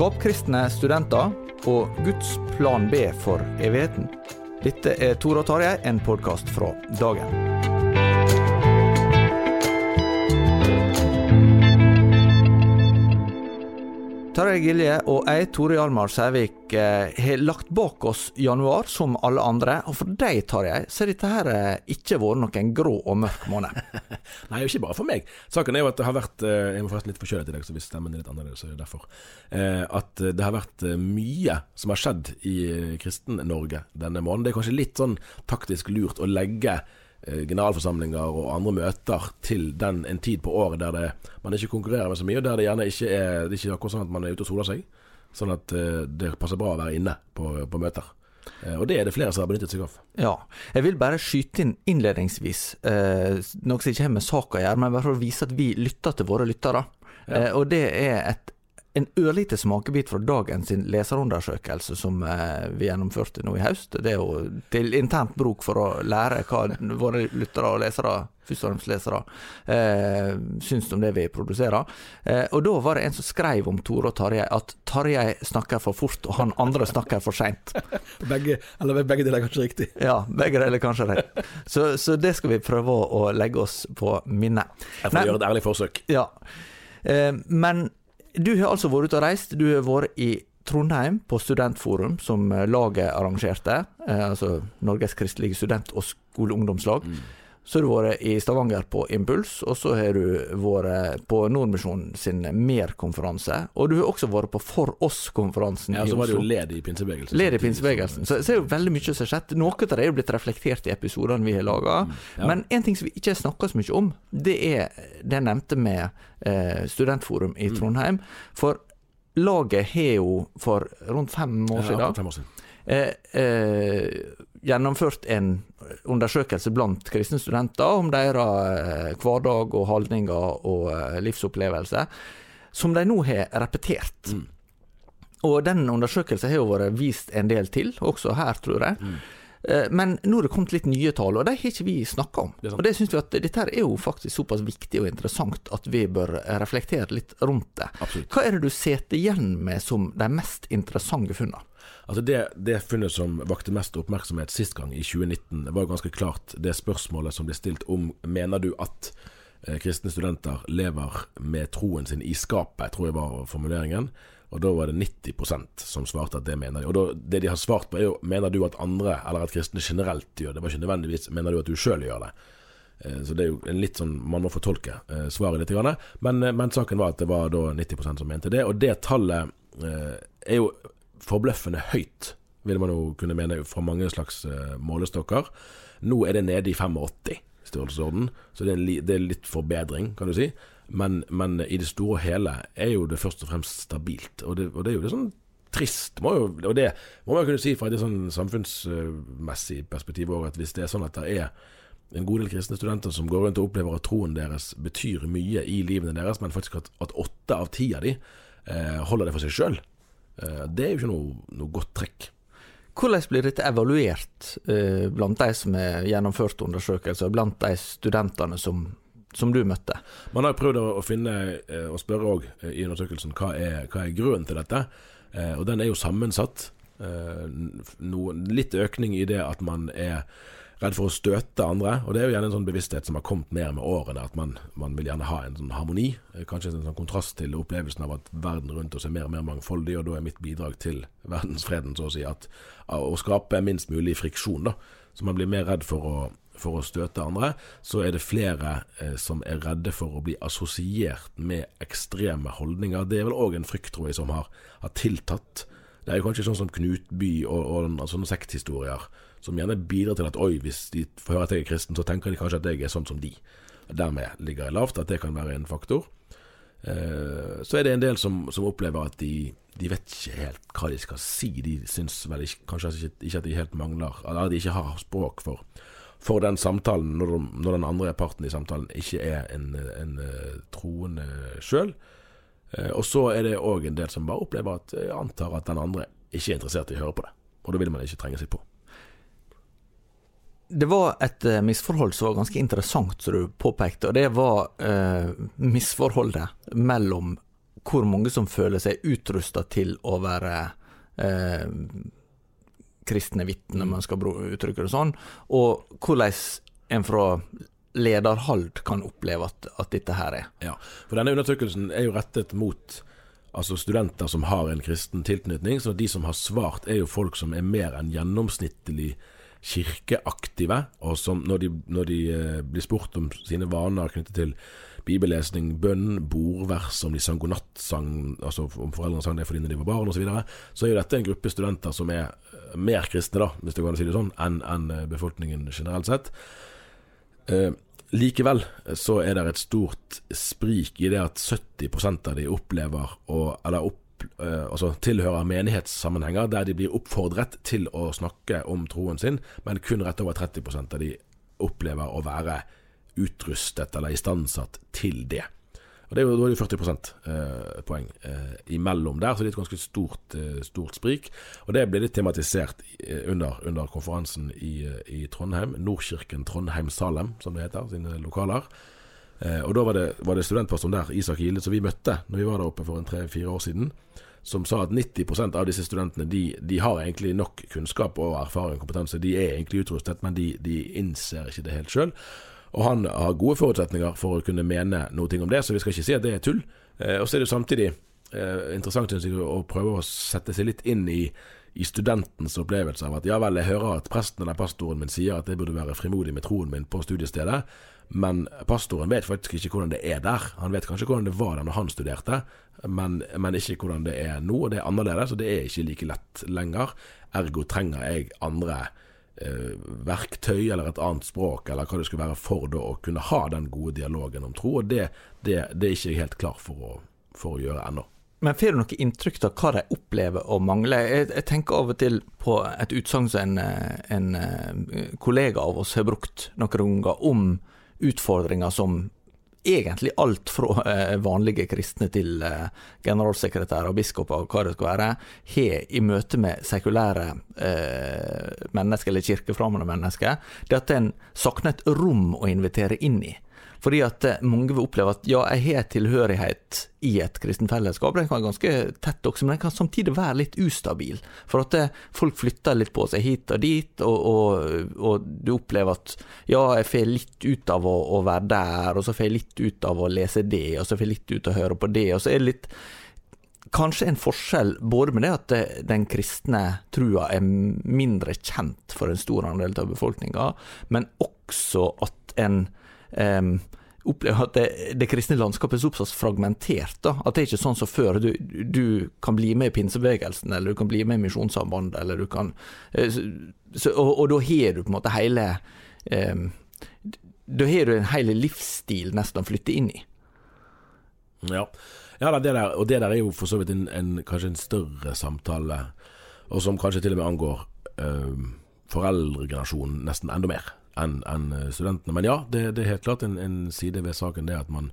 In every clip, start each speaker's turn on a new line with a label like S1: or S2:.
S1: skapkristne studenter og Guds plan B for evigheten. Dette er Tora Tarjei, en podkast fra dagen. Tarjei Gilje og jeg, Tore Hjalmar Sævik, eh, har lagt bak oss januar som alle andre. Og for deg, Tarjei, så har dette her eh, ikke vært noen grå og mørk måned.
S2: Nei, ikke bare for meg. Saken er jo at det har vært eh, Jeg må forresten litt forkjølet i dag, så hvis stemmen er litt annerledes, så er det derfor. At det har vært mye som har skjedd i Kristen-Norge denne måneden. Det er kanskje litt sånn taktisk lurt å legge generalforsamlinger og andre møter til den, en tid på året der det, man ikke konkurrerer med så mye, og der det gjerne ikke er Det er ikke akkurat sånn at man er ute og soler seg. Sånn at uh, det passer bra å være inne på, på møter. Uh, og det er det flere som har benyttet seg av.
S1: Ja. Jeg vil bare skyte inn innledningsvis, eh, noe som ikke har med saka å gjøre, men bare for å vise at vi lytter til våre lyttere. Ja. og det er et en ørlite smakebit fra dagens leserundersøkelse som eh, vi gjennomførte nå i høst. Det er jo til internt bruk for å lære hva våre lyttere og lesere, først og fremst lesere, eh, syns om det vi produserer. Eh, og da var det en som skrev om Tore og Tarjei at Tarjei snakker for fort, og han andre snakker for seint.
S2: begge, eller begge deler er kanskje riktig?
S1: Ja, begge deler er kanskje rett. Så, så, det skal vi prøve å legge oss på minnet.
S2: Jeg får Nei, gjøre et ærlig forsøk.
S1: Ja. Eh, men du har altså vært ute og reist. Du har vært i Trondheim på studentforum som eh, laget arrangerte. Eh, altså Norges kristelige student- og skoleungdomslag. Mm. Så har du vært i Stavanger på Impuls, og så har du vært på Nordmisjonen sin MER-konferanse. Og du har også vært på For oss-konferansen
S2: ja, så var du jo led i pinsebevegelsen.
S1: Led i pinsebevegelsen. Så, så er det jo veldig mye som har skjedd. Noe av det er jo blitt reflektert i episodene vi har laga. Mm, ja. Men en ting som vi ikke har snakka så mye om, det er det jeg nevnte med eh, Studentforum i mm. Trondheim. For laget har jo for rundt fem år siden,
S2: ja, fem år siden.
S1: Eh, eh, gjennomført en undersøkelse blant kristne studenter om deres eh, hverdag og holdninger og livsopplevelser, livsopplevelse, som de nå har repetert. Mm. Og den undersøkelsen har jo vært vist en del til, også her, tror jeg. Mm. Eh, men nå har det kommet litt nye tall, og de har ikke vi snakka om. Det og det synes vi at dette er jo faktisk såpass viktig og interessant at vi bør reflektere litt rundt det.
S2: Absolutt.
S1: Hva er det du sitter igjen med som de mest interessante funnene?
S2: Altså det, det, funnet som vakte mest oppmerksomhet sist gang, i 2019, var ganske klart det spørsmålet som ble stilt om mener du at eh, kristne studenter lever med troen sin i skapet, tror jeg var formuleringen. Og da var det 90% som svarte at det mener de. Og da, det de har svart på er jo mener du at andre, eller at kristne generelt gjør det. Det var ikke nødvendigvis mener du at du sjøl gjør det. Eh, så det er jo litt sånn Man må fortolke eh, svaret litt. Men, men, saken var at det var da 90% som mente det. Og det tallet er jo forbløffende høyt, vil man jo kunne mene fra mange slags uh, målestokker. Nå er det nede i 85 størrelsesorden, så det er, li, det er, litt forbedring, kan du si. Men, men, i det store og hele er jo det først og fremst stabilt. Og det, og det er jo det sånn trist, jo, og det må man kunne si fra et sånn samfunnsmessig perspektiv òg, at hvis det er sånn at det er en god del kristne studenter som går rundt og opplever at troen deres betyr mye i livene deres, men faktisk at, åtte av ti av de eh, holder det for seg sjøl, Eh, det er jo ikke noe, noe godt trekk.
S1: Hvordan blir dette evaluert eh, blant de som har gjennomført undersøkelser, blant de studentene som, som du møtte?
S2: Man har prøvd å finne eh, og spørre òg i undersøkelsen hva er, hva er grunnen til dette. Og den er jo sammensatt. No, litt økning i det at man er redd for å støte andre. Og det er jo gjerne en sånn bevissthet som har kommet mer med årene, at man, man vil gjerne ha en sånn harmoni. Eh, kanskje en sånn kontrast til opplevelsen av at verden rundt oss er mer og mer mangfoldig, og da er mitt bidrag til verdensfreden, så å si, at, å skape minst mulig friksjon, da. Så man blir mer redd for å, for å støte andre. Så er det flere eh, som er redde for å bli assosiert med ekstreme holdninger. Det er vel òg en frykt, tror jeg, som har, har tiltatt. Det er jo kanskje sånn som Knutby og, og sånne sekthistorier som gjerne bidrar til at oi, hvis de får høre at jeg er kristen, så tenker de kanskje at jeg er sånn som de. Dermed ligger jeg lavt, at det kan være en faktor. Eh, så er det en del som, som opplever at de, de, vet ikke helt hva de skal si. De syns vel ikke, kanskje ikke, ikke, at de helt mangler Eller at de ikke har språk for, for den samtalen når, de, når, den andre parten i samtalen ikke er en, en, en troende sjøl. Eh, og så er det òg en del som bare opplever at jeg antar at den andre ikke er interessert i å høre på det. Og da vil man ikke trenge seg på.
S1: Det var et uh, misforhold som var ganske interessant, som du påpekte, og det var eh, misforholdet mellom hvor mange som føler seg utrusta til å være eh, kristne vitner, om man skal uttrykke det sånn, og hvordan en fra lederhold kan oppleve at, at, dette her er.
S2: Ja, for denne undersøkelsen er jo rettet mot altså studenter som har en kristen tilknytning, så de som har svart er jo folk som er mer enn gjennomsnittlig kirkeaktive, og som når de, når de eh, blir spurt om sine vaner knyttet til bibellesning, bønn, bordvers, om de sang godnattsang, altså om foreldrene sang det fordi de var barn osv., så, videre, så er jo dette en gruppe studenter som er eh, mer kristne, da, hvis det går an å si det sånn, enn en eh, befolkningen generelt sett. Eh, likevel så er det et stort sprik i det at 70% av de opplever å, eller opp, altså tilhører menighetssammenhenger der de blir oppfordret til å snakke om troen sin, men kun rett over 30% av de opplever å være utrustet eller istandsatt til det. Og det er jo, Da er det 40 eh, poeng eh, imellom der, så det er et ganske stort, eh, stort sprik. Og Det ble litt tematisert eh, under, under konferansen i, eh, i, Trondheim. Nordkirken Trondheim-Salem, som det heter, sine lokaler. Eh, og Da var det, var det studentpastoren der, Isak Gilde, som vi møtte når vi var der oppe for en tre-fire år siden som sa at 90% av disse studentene de, de, har egentlig nok kunnskap og erfaring og kompetanse. De er egentlig utrustet, men de, de innser ikke det helt sjøl. Og han har gode forutsetninger for å kunne mene noe om det, så vi skal ikke si at det er tull. Eh, og så er det samtidig eh, interessant jeg, å prøve å sette seg litt inn i, i studentens opplevelse av at ja vel, jeg hører at presten eller pastoren min sier at jeg burde være frimodig med troen min på studiestedet, men pastoren vet faktisk ikke hvordan det er der. Han vet kanskje hvordan det var der når han studerte, men, men ikke hvordan det er nå. Og det er annerledes, og det er ikke like lett lenger. Ergo trenger jeg andre eh, verktøy eller et annet språk, eller hva det skulle være, for da, å kunne ha den gode dialogen om tro. Og det, det, det er ikke jeg helt klar for å, for å gjøre ennå.
S1: Men får du noe inntrykk av hva de opplever å mangle? Jeg, jeg tenker av og til på et utsagn som en, en, eh, kollega av oss har brukt noen ganger om utfordringer som egentlig alt fra eh, vanlige kristne til eh, generalsekretærer og biskoper og hva det skal være, har i møte med sekulære eh, mennesker, eller kirkefremmede mennesker, det at en savner et rom å invitere inn i. Fordi at eh, mange vil oppleve at ja, jeg har tilhørighet i et kristent fellesskap. Den kan være ganske tett også, men den kan samtidig være litt ustabil. For at det, folk flytter litt på seg hit og dit, og, og, og du opplever at ja, jeg får litt ut av å, å, være der, og så får jeg litt ut av å lese det, og så får jeg litt ut av å høre på det, og så er det litt kanskje en forskjell både med det at eh, den kristne trua er mindre kjent for en stor andel av befolkninga, men også at en um, opplever at det, det, kristne landskapet er såpass fragmentert. da, At det er ikke sånn som før. Du, du kan bli med i pinsebevegelsen, eller du kan bli med i Misjonssambandet, eller du kan eh, så, og, og, da har du på en måte hele um, Da har du en hel livsstil nesten å flytte inn i.
S2: Ja, ja det der, og det der er jo for så vidt en, en, kanskje en større samtale, og som kanskje til og med angår um, foreldregenerasjonen nesten enda mer enn en eh, studentene. Men ja, det, det, er helt klart en, en, side ved saken det at man,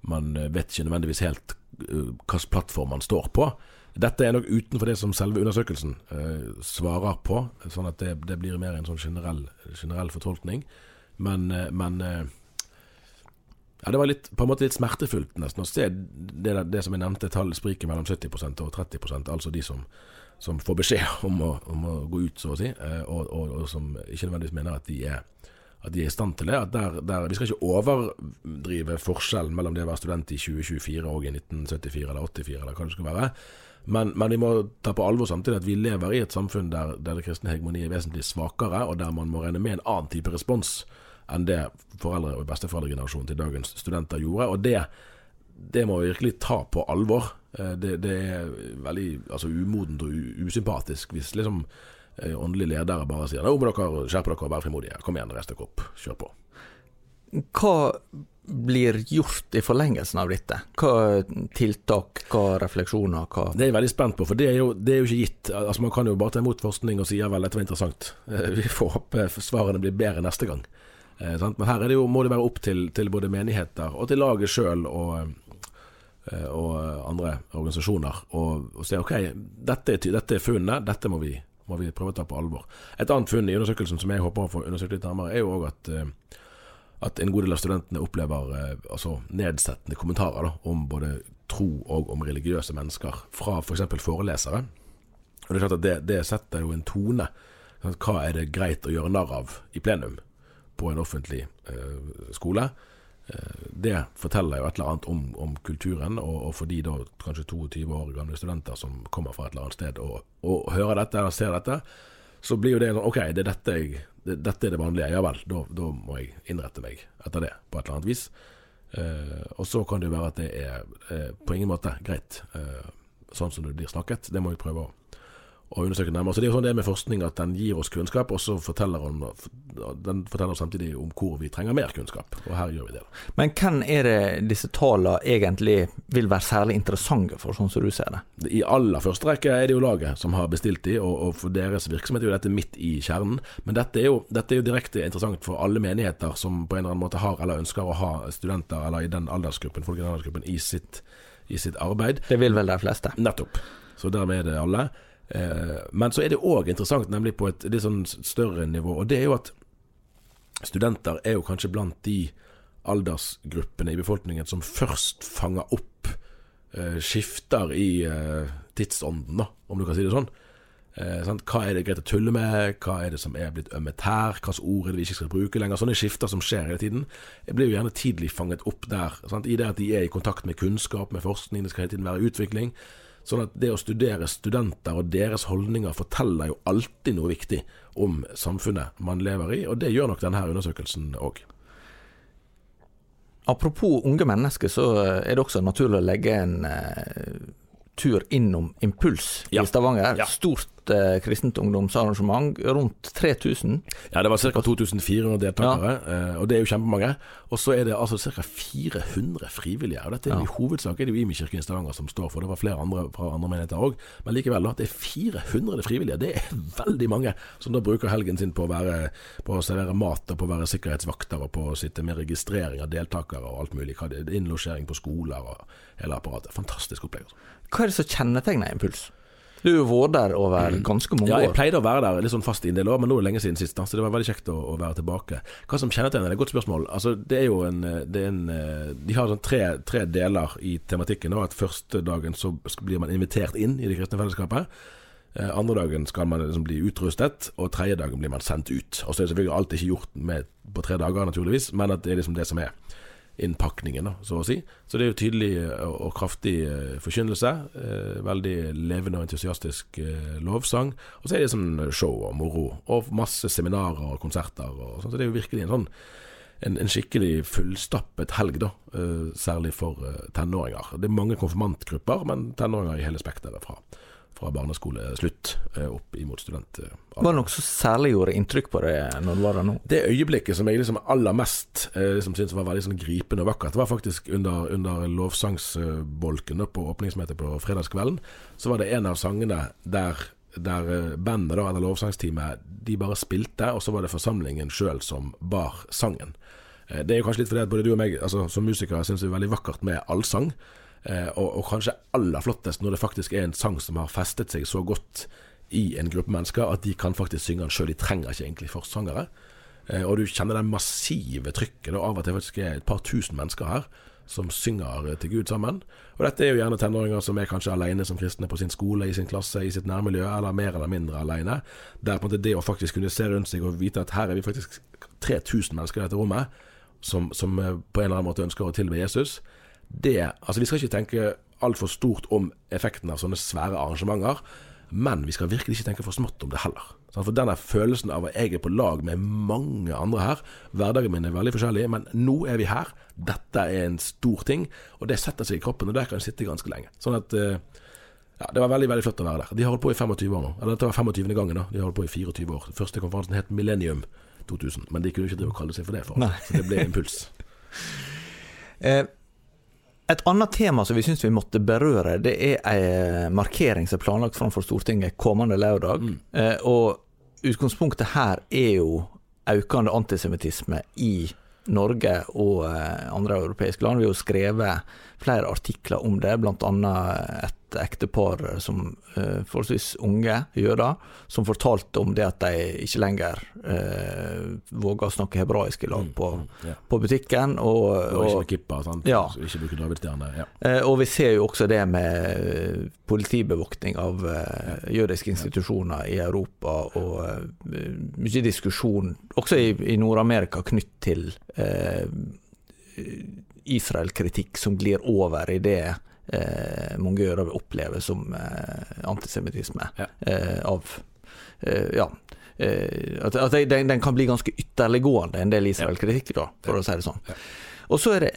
S2: man eh, vet ikke nødvendigvis helt uh, hvilken plattform man står på. Dette er nok utenfor det som selve undersøkelsen eh, svarer på, sånn at det, det, blir mer en sånn generell, generell fortolkning. Men, men ja, det var litt, på en måte litt smertefullt nesten å se det, det som jeg nevnte, tall spriker mellom 70% og 30% altså de som som får beskjed om å, om å, gå ut, så å si, eh, og, og, og, som ikke nødvendigvis mener at de er, at de er i stand til det. Der, der, vi skal ikke overdrive forskjellen mellom det å være student i 2024 og i 1974 eller 84, eller hva det skal være. Men, men, vi må ta på alvor samtidig at vi lever i et samfunn der, der det kristne hegemoniet er vesentlig svakere, og der man må regne med en annen type respons enn det foreldre- og besteforeldregenerasjonen til dagens studenter gjorde. Og det, det må vi virkelig ta på alvor. Eh, det, det er veldig altså, umodent og usympatisk hvis liksom eh, åndelige ledere bare sier 'nå må dere skjerpe dere og være frimodige'. Kom igjen, reis dere opp. Kjør på.
S1: Hva blir gjort i forlengelsen av dette? Hva tiltak, hva refleksjoner? Hva
S2: det er jeg veldig spent på, for det er, jo, det er jo ikke gitt. Altså Man kan jo bare ta imot forskning og si ja vel, dette var interessant. Eh, vi får håpe svarene blir bedre neste gang. Men her det jo, må det være opp til, til både menigheter og til laget sjøl og og andre organisasjoner og, og se ok, dette er, dette er funnet, dette må vi, må vi, prøve å ta på alvor. Et annet funn i undersøkelsen som jeg håper å få undersøkt litt nærmere, er jo òg at, eh, at en god del av studentene opplever eh, altså nedsettende kommentarer da, om både tro og om religiøse mennesker fra f.eks. For forelesere. Og Det er klart at det, det setter jo en tone. Hva er det greit å gjøre narr av i plenum på en offentlig eh, skole? Det forteller jo et eller annet om, om kulturen, og, og, for de da kanskje 22 år gamle studenter som kommer fra et eller annet sted og, og hører dette eller ser dette, så blir jo det sånn OK, det er dette, jeg, det, dette er det vanlige. Ja vel, da, da, må jeg innrette meg etter det på et eller annet vis. Eh, og så kan det jo være at det er eh, på ingen måte greit, eh, sånn som det blir snakket. Det må vi prøve å og undersøke nærmere. Så Det er jo sånn det er med forskning, at den gir oss kunnskap, og så forteller den, den forteller samtidig om hvor vi trenger mer kunnskap. Og her gjør vi det.
S1: Men hvem er det disse tallene egentlig vil være særlig interessante for, sånn som du ser det?
S2: I aller første rekke er det jo laget som har bestilt de, og, og for deres virksomhet er jo dette midt i kjernen. Men dette er, jo, dette er jo direkte interessant for alle menigheter som på en eller annen måte har eller ønsker å ha studenter, eller i den aldersgruppen, folk i den aldersgruppen, i sitt, i sitt arbeid.
S1: Det vil vel de fleste?
S2: Nettopp. Så dermed er det alle. Eh, men så er det òg interessant, nemlig på et litt sånn større nivå, og det er jo at studenter er jo kanskje blant de aldersgruppene i befolkningen som først fanger opp eh, skifter i eh, tidsånden, da, om du kan si det sånn. Eh, hva er det greit å tulle med, hva er det som er blitt ømmet her, hvilke ord er det vi ikke skal bruke lenger. Sånne skifter som skjer hele tiden. Jeg blir jo gjerne tidlig fanget opp der. Sant? I det at de er i kontakt med kunnskap, med forskning, det skal hele tiden være utvikling. Sånn at det å studere studenter og deres holdninger forteller jo alltid noe viktig om samfunnet man lever i, og det gjør nok denne undersøkelsen òg.
S1: Apropos unge mennesker, så er det også naturlig å legge en uh, tur innom Impuls ja. i Stavanger. Ja. Stort eh, kristent ungdomsarrangement. Rundt 3000.
S2: Ja, det var ca. 2400 deltakere, ja. eh, og det er jo kjempemange. Og så er det altså ca. 400 frivillige. Og dette er ja. I hovedsak er det jo Imi-kirken i Stavanger som står for, det var flere andre fra andre menigheter òg. Men likevel, at det er 400 frivillige. Det er veldig mange som da bruker helgen sin på å, være, på å servere mat, og på å være sikkerhetsvakter, og på å sitte med registrering av deltakere og alt mulig. Innlosjering på skoler og hele apparatet. Fantastisk opplegg. Altså.
S1: Hva er det som kjennetegner Impuls? Du har vært der over ganske mange år.
S2: Ja, jeg pleide å være der litt sånn fast i en del år, men nå er det lenge siden sist. Så det var veldig kjekt å, å være tilbake. Hva som kjennetegner det, et godt spørsmål. Altså, det er jo en, er en De har sånn tre, tre, deler i tematikken. At Første dagen så blir man invitert inn i det kristne fellesskapet. Eh, andre dagen skal man liksom bli utrustet, og tredje dagen blir man sendt ut. Og så er det selvfølgelig alt ikke gjort med på tre dager, naturligvis, men at det er liksom det som er innpakningen, så å si. Så det er jo tydelig eh, og kraftig eh, forkynnelse. Eh, veldig levende og entusiastisk lovsang. Og så er det sånn show og moro, og masse seminarer og konserter. Og sånt. Så det er jo virkelig en sånn en, en skikkelig fullstappet helg, da. Særlig for tenåringer. Det er mange konfirmantgrupper, men tenåringer i hele spekteret fra fra barneskoleslutt slutt opp imot student. Eh,
S1: var det noe som særlig gjorde inntrykk på deg når du var der nå?
S2: Det øyeblikket som jeg liksom aller mest eh, liksom syntes var veldig sånn gripende og vakkert, var faktisk under, under lovsangsbolken på åpningsmøtet på fredagskvelden. Så var det en av sangene der der bandet, da, eller lovsangsteamet, de bare spilte, og så var det forsamlingen sjøl som bar sangen. Det er jo kanskje litt fordi at både du og meg altså, som musikere syns det er veldig vakkert med allsang. Eh, og, og, kanskje aller flottest når det faktisk er en sang som har festet seg så godt i en gruppe mennesker at de kan faktisk synge den sjøl. De trenger ikke egentlig forsangere. Eh, og du kjenner det massive trykket av at det faktisk er et par tusen mennesker her som synger til Gud sammen. Og dette er jo gjerne tenåringer som er kanskje alene som kristne på sin skole, i sin klasse, i sitt nærmiljø, eller mer eller mindre alene. Der på en måte det å faktisk kunne se rundt seg og vite at her er vi faktisk 3000 mennesker i dette rommet som, som eh, på en eller annen måte ønsker å tilbe Jesus det Altså, vi skal ikke tenke altfor stort om effekten av sånne svære arrangementer, men vi skal virkelig ikke tenke for smått om det heller. For denne følelsen av at jeg er på lag med mange andre her Hverdagen min er veldig forskjellig, men nå er vi her. Dette er en stor ting, og det setter seg i kroppen, og der kan jeg sitte ganske lenge. Sånn at eh, ja, Det var veldig veldig flott å være der. De har holdt på i 25 år nå. Eller dette var 25. gangen. da De har holdt på i 24 år. Første konferansen het Millennium 2000, men de kunne ikke drive og kalle seg for det, for så det ble impuls.
S1: eh, et annet tema som vi syns vi måtte berøre, det er en markering som er planlagt framfor Stortinget kommende lørdag. Mm. Eh, og utgangspunktet her er jo økende antisemittisme i Norge og eh, andre europeiske land. Vi har jo skrevet flere artikler om det, bl.a. et ektepar som uh, forholdsvis unge jøder, som fortalte om det at de ikke lenger uh, våga å snakke hebraisk i lag
S2: Mm,
S1: på,
S2: mm, yeah.
S1: på butikken. Og,
S2: Og ikke
S1: og,
S2: med kippa, sant?
S1: Ja.
S2: Ikke bruke davidsstjerne. Ja.
S1: eh, og vi ser jo også det med eh, politibevoktning av eh, jødiske institusjoner i Europa, og eh, mye diskusjon også i, i Nord-Amerika knytt til eh, Israel-kritikk som glir over i det eh, mange jøder vil oppleve som eh, antisemittisme.
S2: Ja.
S1: Eh, av eh, Ja. Eh, at at den, den kan bli ganske ytterliggående, en del Israel-kritikk, da, for å si det sånn. Og så er det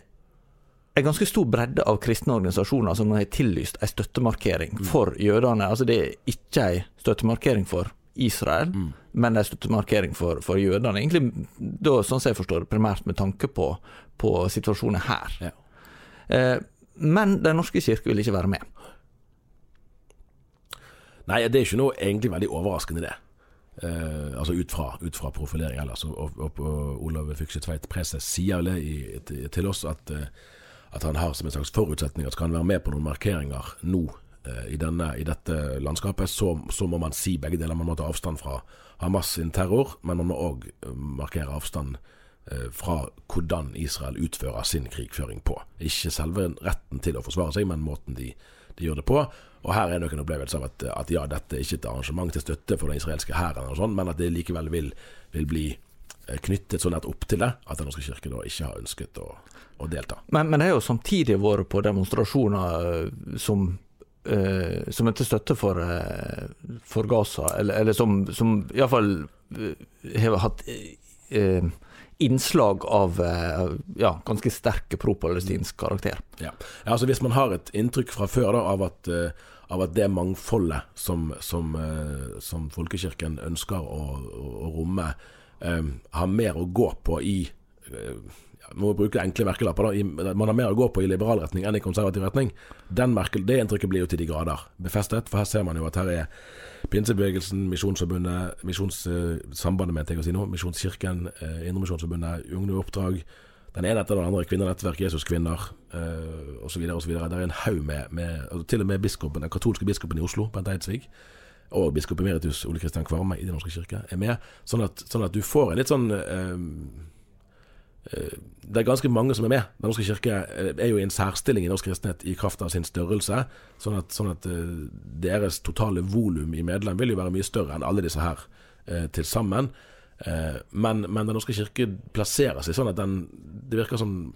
S1: en ganske stor bredde av kristne organisasjoner som har tillyst en støttemarkering
S2: Mm.
S1: for jødene. Altså Det er ikke en støttemarkering for Israel,
S2: Mm.
S1: men en støttemarkering for, for jødene. Egentlig, da, sånn som jeg forstår det, primært med tanke på, på situasjonen her.
S2: Ja.
S1: Eh, men Den norske kirke vil ikke være med.
S2: Nei, det er ikke noe egentlig veldig overraskende det. Eh, altså ut fra, ut fra profilering ellers. Og, og, og, Olav Fykse Tveit Preses sier det i, til, oss at, eh, at han har som en slags forutsetning at skal han være med på noen markeringer nå eh, i, denne, i dette landskapet, så, så må man si begge deler. Man må ta avstand fra Hamas sin terror, men man må òg markere avstand eh, fra hvordan Israel utfører sin krigføring på. Ikke selve retten til å forsvare seg, men måten de, de gjør det på. Og her er nok en opplevelse av at, at ja, dette er ikke et arrangement til støtte for den israelske hæren, men at det likevel vil, vil bli eh, knyttet så nært opp til det at Den norske kirke da ikke har ønsket å, å delta.
S1: Men, men det har jo samtidig vært på demonstrasjoner eh, som Uh, som er til støtte for, uh, for Gaza, eller, eller som, som iallfall har hatt eh, innslag av eh, ja, ganske sterke pro-palestinsk karakter.
S2: Ja. ja, altså Hvis man har et inntrykk fra før da, av, at, eh, av at det mangfoldet som, som, eh, som folkekirken ønsker å, å, å romme, eh, har mer å gå på i må bruke enkle merkelapper da, Man har mer å gå på i liberal retning enn i konservativ retning. Merkel, det inntrykket blir jo til de grader befestet. For her ser man jo at her er Pinsebevegelsen, Misjonsforbundet, Misjonssambandet, mente jeg å si nå, Misjonskirken, eh, Indremisjonsforbundet, Oppdrag. Den ene etter den andre, Kvinnenettverk, Jesuskvinner eh, osv. osv. Det er en haug med, med altså Til og med biskopen, den katolske biskopen i Oslo, Bent Eidsvig, og biskop emeritus Ole Kristian Kvarme i Den norske kirke er med. Sånn at, sånn at du får en litt sånn eh, eh, det er ganske mange som er med. Den norske kirke eh, er jo i en særstilling i norsk kristenhet i kraft av sin størrelse. Sånn at, sånn at eh, deres totale volum i medlem vil jo være mye større enn alle disse her eh, til sammen. Eh, men, men Den norske kirke plasserer seg sånn at den Det virker som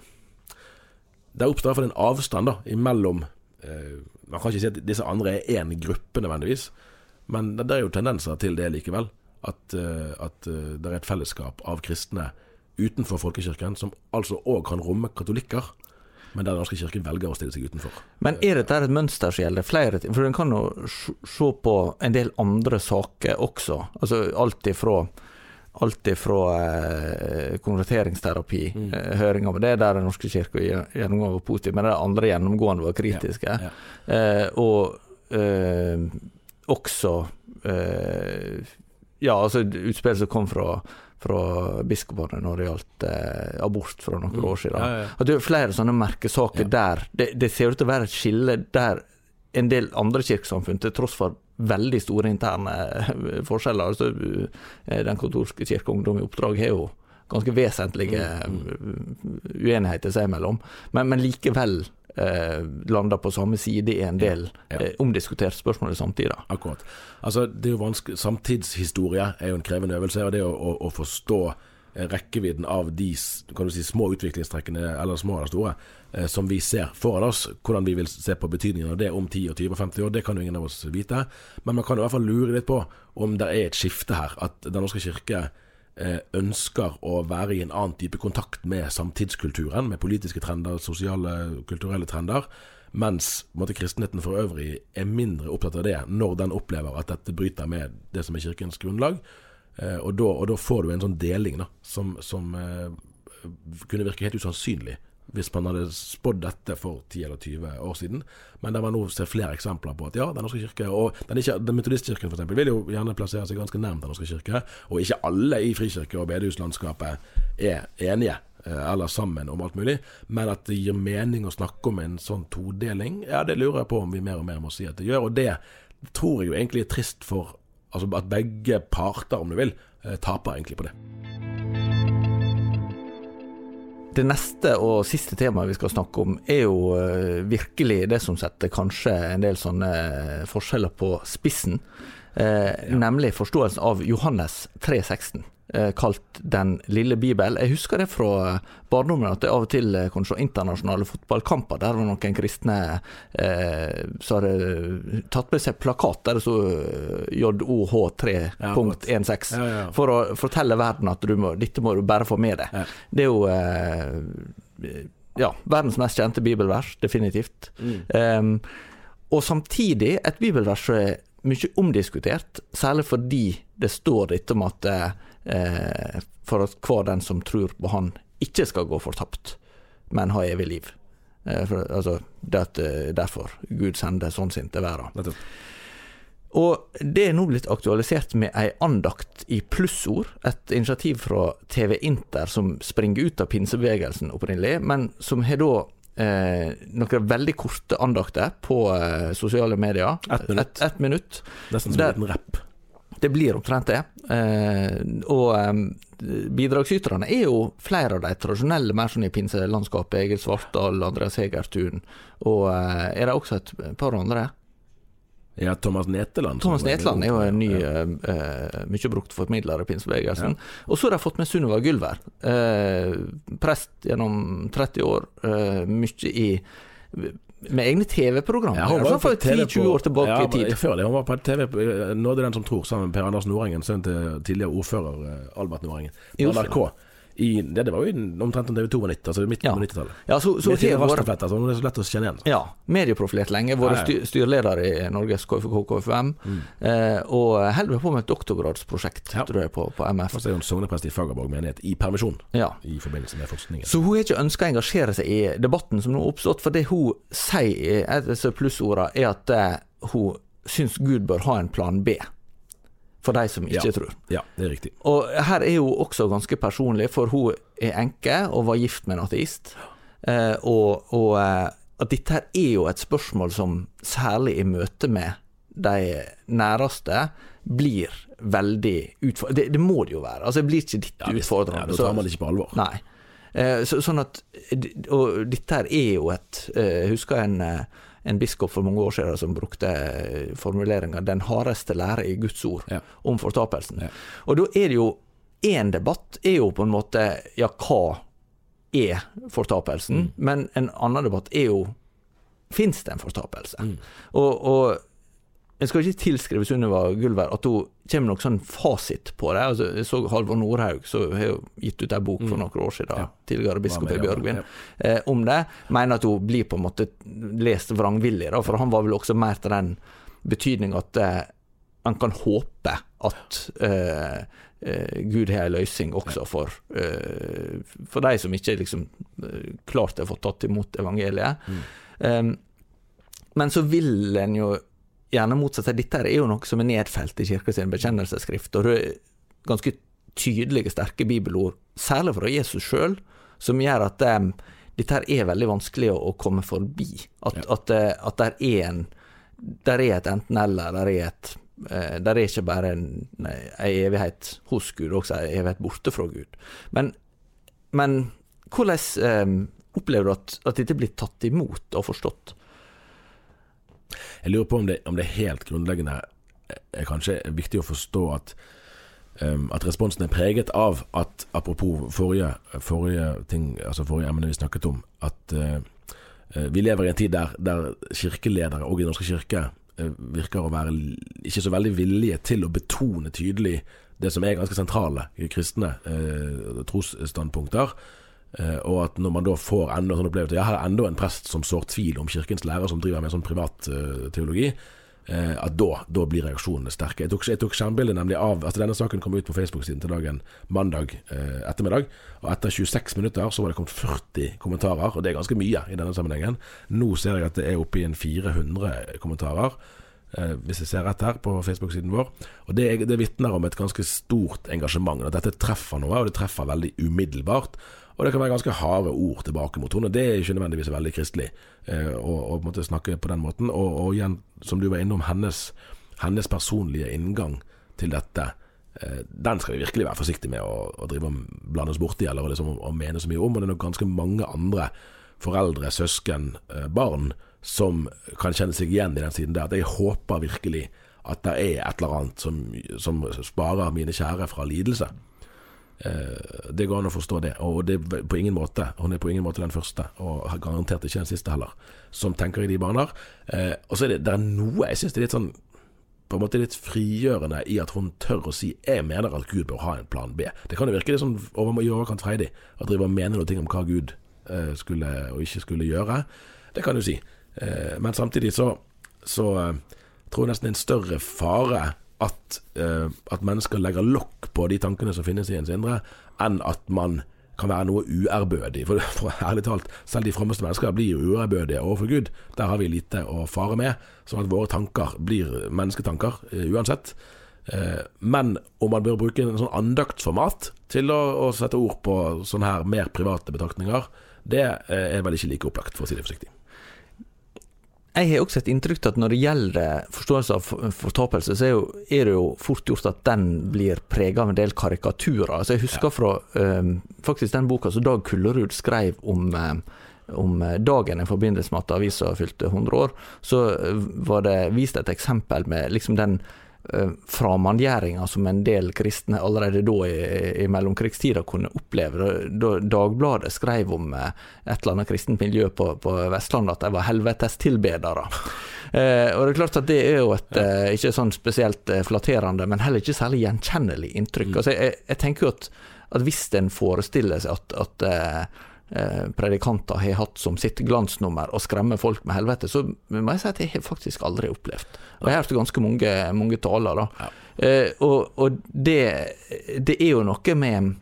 S2: Det oppstår i hvert en avstand da imellom eh, Man kan ikke si at disse andre er én gruppe nødvendigvis, men det er jo tendenser til det likevel. At, eh, at eh, det er et fellesskap av kristne utenfor folkekirken, som altså òg kan romme katolikker, men der Den norske kirken velger å stille seg utenfor.
S1: Men er dette et mønster som gjelder flere ting? For en kan jo se på en del andre saker også. Altså alt ifra Alt ifra eh, konverteringsterapi,
S2: Mm.
S1: eh, høringer Det er der Den norske kirke gjennomgående var positiv, men de andre gjennomgående var kritiske.
S2: Ja,
S1: Eh, og eh, også eh, Ja, altså utspill som kom fra, fra biskopene når det gjaldt eh, abort for noen år siden.
S2: Mm. Ja, ja.
S1: At det er flere sånne merkesaker
S2: Ja.
S1: der det, det ser ut til å være et skille der en del andre kirkesamfunn, til tross for veldig store interne eh, forskjeller altså Den katolske kirke Ungdom i oppdrag har jo ganske vesentlige
S2: Mm,
S1: eh, uenigheter seg imellom, men, men likevel eh, lander på samme side i en del
S2: Ja.
S1: eh, omdiskutert spørsmål i samtida.
S2: Akkurat. Altså, det er jo vanskelig Samtidshistorie er jo en krevende øvelse, og det å, å, å forstå eh, rekkevidden av de kan du si, små utviklingstrekkene, eller små eller store, eh, som vi ser foran oss, hvordan vi vil se på betydningen av det om 10 og 20 og 50 år, det kan jo ingen av oss vite. Men man kan jo i hvert fall lure litt på om det er et skifte her. At Den norske kirke ønsker å være i en annen type kontakt med samtidskulturen, med politiske trender, sosiale, kulturelle trender. Mens måtte, kristenheten for øvrig er mindre opptatt av det når den opplever at dette bryter med det som er kirkens grunnlag. Eh, og, da, og da får du en sånn deling da, som, som eh, kunne virke helt usannsynlig hvis man hadde spådd dette for 10 eller 20 år siden. Men der man nå ser flere eksempler på at ja, Den norske kirke og den, ikke, den Metodistkirken eksempel, vil jo gjerne plassere seg ganske nærmt Den norske kirke. Og ikke alle i frikirke- og bedehuslandskapet er enige eh, eller sammen om alt mulig. Men at det gir mening å snakke om en sånn todeling, ja, det lurer jeg på om vi mer og mer må si at det gjør. Og det tror jeg jo egentlig er trist for Altså at begge parter, om du vil, eh, taper egentlig på det.
S1: Det neste og siste temaet vi skal snakke om, er jo uh, virkelig det som setter kanskje en del sånne forskjeller på spissen. Eh, ja. Nemlig forståelsen av Johannes 316. Eh, kalt Den lille bibel. Jeg husker det fra eh, barndommen at jeg av og til eh, kunne se internasjonale fotballkamper. Der var noen kristne eh, som hadde tatt med seg plakat der det sto JOH3.16 ja, ja, for å fortelle verden at må, dette må du bare få med deg. Det er jo eh, ja, verdens mest kjente bibelvers, definitivt. Mm. Um, og samtidig et bibelvers som er mye omdiskutert, særlig fordi det står dette om at eh, for at hver den som tror på Han, ikke skal gå fortapt, men ha evig liv. Eh, for, altså, det at, eh, derfor Gud sender sånn sin til verden. Og det er nå blitt aktualisert med ei andakt i plussord, et initiativ fra TV Inter som springer ut av pinsebevegelsen opprinnelig, men som har da eh, noen veldig korte andakter på eh, sosiale medier.
S2: Ett minutt.
S1: Et, et minutt.
S2: Nesten som en liten rapp.
S1: Det blir omtrent det. Eh, og eh, bidragsyterne er jo flere av de tradisjonelle, mer sånn i pinselandskapet. Egil Svartdal, Andreas Hegertun. Og eh, er det også et par andre?
S2: Ja, Thomas Neteland.
S1: Thomas Neteland er jo en ny, ja. uh, mye brukt formidler i pinsebevegelsen. Ja. Og så har de fått med Sunniva Gulver. Uh, prest gjennom 30 år. Uh, mye i med egne TV-programmer. Ja, altså for 10-20 år tilbake ja, i tid.
S2: Før det. Hun var på TV Nådde den som tror, sammen med Per Anders Nordengen, sønnen til tidligere ordfører eh, Albert Nordengen. På NRK i, det, det, var jo omtrent om TV2 var 90, altså midten ja. på 90-tallet.
S1: Ja, så, så
S2: det er rastaflett, altså, det er så lett å kjenne igjen.
S1: Ja. Medieprofilert lenge. Vært styr, styreleder i Norges KFK KFUM. Mm. Eh, og holder på med et doktorgradsprosjekt ja. tror jeg, på, på MF.
S2: Og så er hun sogneprest i Fagerborg menighet i permisjon ja. i forbindelse med forskningen.
S1: Så hun har ikke ønska å engasjere seg i debatten som nå har oppstått, for det hun sier, av disse plussordene, er at eh, hun syns Gud bør ha en plan B for de som ikke
S2: ja.
S1: tror.
S2: Ja, det er riktig.
S1: Og her er hun også ganske personlig, for hun er enke og var gift med en ateist. Eh, og, og eh, at dette her er jo et spørsmål som særlig i møte med de næreste blir veldig utfordrende. Det, det, må det jo være. Altså det Blir ikke dette ja, utfordrende,
S2: ja, da tar man det ikke på alvor.
S1: Nei. Eh, så, sånn at Og dette her er jo et eh, husker en eh, en biskop for mange år siden som brukte formuleringa 'den hardeste lære i Guds ord' ja. om fortapelsen. Ja. Og da er det jo én debatt er jo på en måte ja, hva er fortapelsen? Mm. Men en annen debatt er jo fins det en fortapelse? Mm. Og, og jeg skal ikke tilskrive Sunniva Gullvær at hun kommer noen sånn fasit på det. Altså, jeg så Halvor Nordhaug, som har gitt ut en bok for mm. noen år siden, ja. tidligere biskop i Bjørgvin, ja. eh, om det. Mener at hun blir på en måte lest vrangvillig, da, for han var vel også mer til den betydning at eh, en kan håpe at eh, eh Gud har en løsning også for, eh, for de som ikke liksom eh, klart har fått tatt imot evangeliet. Mm. Um, men så vil en jo gjerne motsatt. Dette er jo noe som er nedfelt i kirka sin bekjennelsesskrift. og det er ganske tydelige, sterke bibelord, særlig fra Jesus sjøl, som gjør at um, dette er veldig vanskelig å, å komme forbi. At, ja. at, uh, at der er en der er et enten-eller. Der er et uh, der er ikke bare en, nei, en evighet hos Gud, også en evighet borte fra Gud. Men, men hvordan um, opplever du at, at dette blir tatt imot og forstått?
S2: Jeg lurer på om det, om det helt grunnleggende er kanskje viktig å forstå at, um, at responsen er preget av at, apropos forrige, forrige ting, altså forrige emne vi snakket om, at uh, vi lever i en tid der, der kirkeledere og i Norske kirke uh, virker å være ikke så veldig villige til å betone tydelig det som er ganske sentrale kristne uh, trosstandpunkter. Uh, og at når man da får enda sånn opplevelse Jeg har enda en prest som sår tvil om kirkens lærer, som driver med sånn privat uh, teologi. Uh, at da, da, blir reaksjonene sterke. Jeg tok, tok skjermbildet nemlig av altså Denne saken kom ut på Facebook-siden til dagen mandag ettermiddag. Og etter 26 minutter så var det kommet 40 kommentarer, og det er ganske mye i denne sammenhengen. Nå ser jeg at det er oppe i en 400 kommentarer. hvis jeg ser rett her på Facebook-siden vår. Og Det, det vitner om et ganske stort engasjement. At dette treffer noe, og det treffer veldig umiddelbart. Og det kan være ganske harde ord tilbake mot henne. Det er ikke nødvendigvis veldig kristelig eh, å, å måtte snakke på den måten. Og, og, igjen, som du var innom, hennes, hennes personlige inngang til dette eh, den skal vi virkelig være forsiktige med å, å drive og blande oss borti eller liksom, å mene så mye om. Og det er nok ganske mange andre foreldre, søsken, eh, barn som kan kjenne seg igjen i den siden der. At jeg håper virkelig at det er et eller annet som, som sparer mine kjære fra lidelse. Eh, det går an å forstå det, og det er på ingen måte hun er på ingen måte den første, og garantert ikke den siste heller, som tenker i de baner. Eh, og så er det, det er noe jeg syns er litt sånn på en måte litt frigjørende i at hun tør å si 'jeg mener at Gud bør ha en plan B'. Det kan jo virke litt sånn over, i overkant freidig å drive og mene noe om hva Gud eh, skulle og ikke skulle gjøre. Det kan du si. Men samtidig så, så tror jeg nesten en større fare at, uh, at mennesker legger lokk på de tankene som finnes i ens indre, enn at man kan være noe uærbødig. For, for ærlig talt, selv de frommeste mennesker blir jo uærbødige overfor Gud. Der har vi lite å fare med, sånn at våre tanker blir mennesketanker uh, uansett. Uh, men om man bør bruke en sånn andaktsformat til å, å, sette ord på sånne her mer private betraktninger, det er vel ikke like opplagt, for å si det forsiktig.
S1: Jeg har også et inntrykk av at når det gjelder forståelse av fortapelse, så er, jo, er, det jo fort gjort at den blir prega av en del karikaturer. Altså jeg husker ja. fra um, faktisk den boka som Dag Kullerud skrev om um, om dagen i forbindelse med at avisa fylte 100 år, så var det vist et eksempel med liksom den Eh, framandgjøringa som en del kristne allerede da i, i mellomkrigstida kunne oppleve. Da Dagbladet skrev om eh, et eller annet kristent miljø på, på Vestlandet at de var helvetestilbedere. Eh, og det er klart at det er jo et eh, ikke sånn spesielt eh, flatterende, men heller ikke særlig gjenkjennelig inntrykk. Mm. Altså, jeg, jeg, tenker jo at, at hvis en forestiller seg at, at eh, Eh, predikanter har hatt som sitt glansnummer å skremme folk med helvete, så må jeg si at jeg har faktisk aldri opplevd. Og jeg har hørt ganske mange, mange taler, da. Ja. Eh, og, og det, det, er jo noe med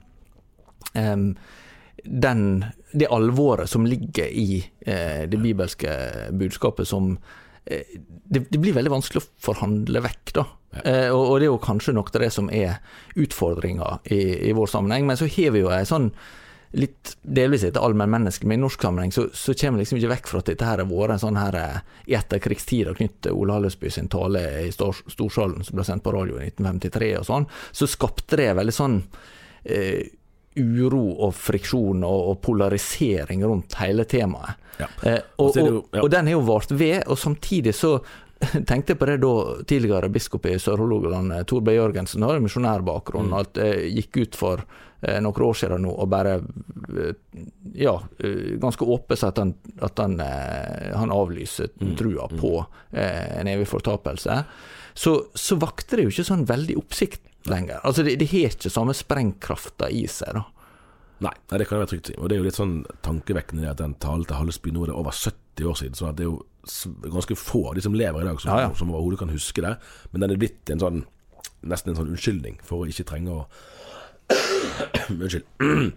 S1: um, den, det alvoret som ligger i eh, det bibelske budskapet som eh, det, det, blir veldig vanskelig å forhandle vekk, da. Eh, og, og, det er jo kanskje noe av det som er utfordringa i, i vår sammenheng. Men så har vi jo ei sånn litt delvis etter allmennmenneske, men i norsk sammenheng så, så kommer vi liksom ikke vekk fra at dette her har vært en sånn her eh, i etterkrigstida knyttet til Ole Hallesby sin tale i Storsalen som ble sendt på radio i 1953 og sånn, så skapte det veldig sånn eh, uro og friksjon og, og, polarisering rundt hele temaet. Ja. Eh, og, og, og, den har jo vart ved, og samtidig så tenkte på det da tidligere biskop i Sør-Hålogaland, Torbjørn Tor B. Jørgensen, har misjonærbakgrunn, mm. det eh, gikk ut for eh, noen år siden nå og bare ja, ganske åpent at, han, at han, han avlyser mm. trua mm. på en evig fortapelse. Så, så vakte det jo ikke sånn veldig oppsikt lenger. Altså Det, det har ikke samme sprengkrafta i seg. da.
S2: Nei, det kan jeg være trygt si. Og det er jo litt sånn tankevekkende at den talen til Hallesby nå er over 70 år siden. Så det er jo ganske få av de som lever i dag, som, ja, ja. som overhodet kan huske det. Men den er blitt en sånn nesten en sånn unnskyldning for å ikke trenge å Unnskyld.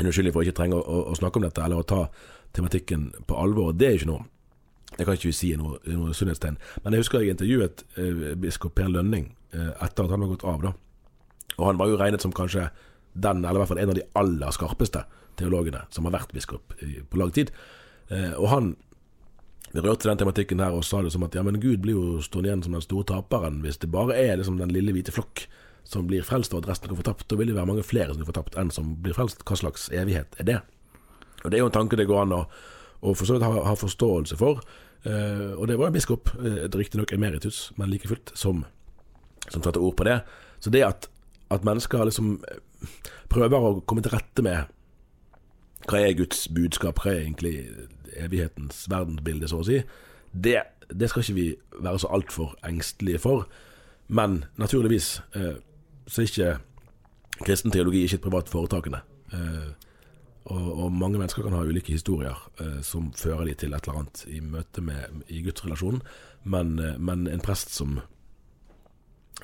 S2: en unnskyldning for ikke trenge å, å, snakke om dette, eller å ta tematikken på alvor. Det er ikke noe Det kan ikke si noe, noe sunnhetstegn. Men jeg husker jeg intervjuet eh, biskop Per Lønning eh, etter at han var gått av. da Og han var jo regnet som kanskje den, eller i hvert fall en av de aller skarpeste teologene som har vært biskop i, på lang tid. Eh, og han rørte den tematikken her og sa det som at ja, men Gud blir jo stående igjen som den store taperen hvis det bare er liksom den lille hvite flokk som blir frelst, og at resten går fortapt. Da vil det være mange flere som går fortapt enn som blir frelst. Hva slags evighet er det? Og Det er jo en tanke det går an å, å for så vidt ha, ha, forståelse for. Uh, og det var en biskop, uh, riktignok emeritus, men like fullt, som, som satte ord på det. Så det at, at mennesker liksom eh, prøver å komme til rette med hva er Guds budskap, hva er egentlig evighetens verdensbilde, så å si, det, det skal ikke vi være så altfor engstelige for. Men naturligvis eh, så er ikke kristen teologi ikke et privat foretakende. Eh, og, og, mange mennesker kan ha ulike historier eh, som fører de til et eller annet i møte med i gudsrelasjonen, men, eh, men en prest som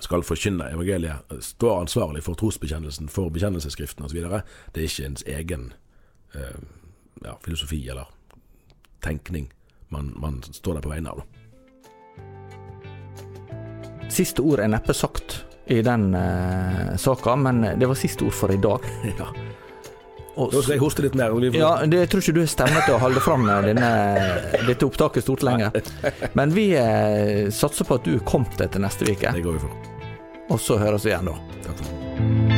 S2: skal forkynne evangeliet, står ansvarlig for trosbekjennelsen, for bekjennelsesskriften osv. Det er ikke ens egen eh, ja, filosofi eller tenkning man, man står der på vegne av.
S1: Siste ord er neppe sagt i den uh, saka, men det var siste ord for i dag.
S2: ja. Nå skal jeg hoste litt mer.
S1: Ja, det, Jeg tror ikke du har stemme til å holde fram denne, dette opptaket stort lenger. Men vi eh, satser på at du er kommet til neste uke.
S2: Det går vi for.
S1: Og så høres vi igjen da.
S2: Takk for.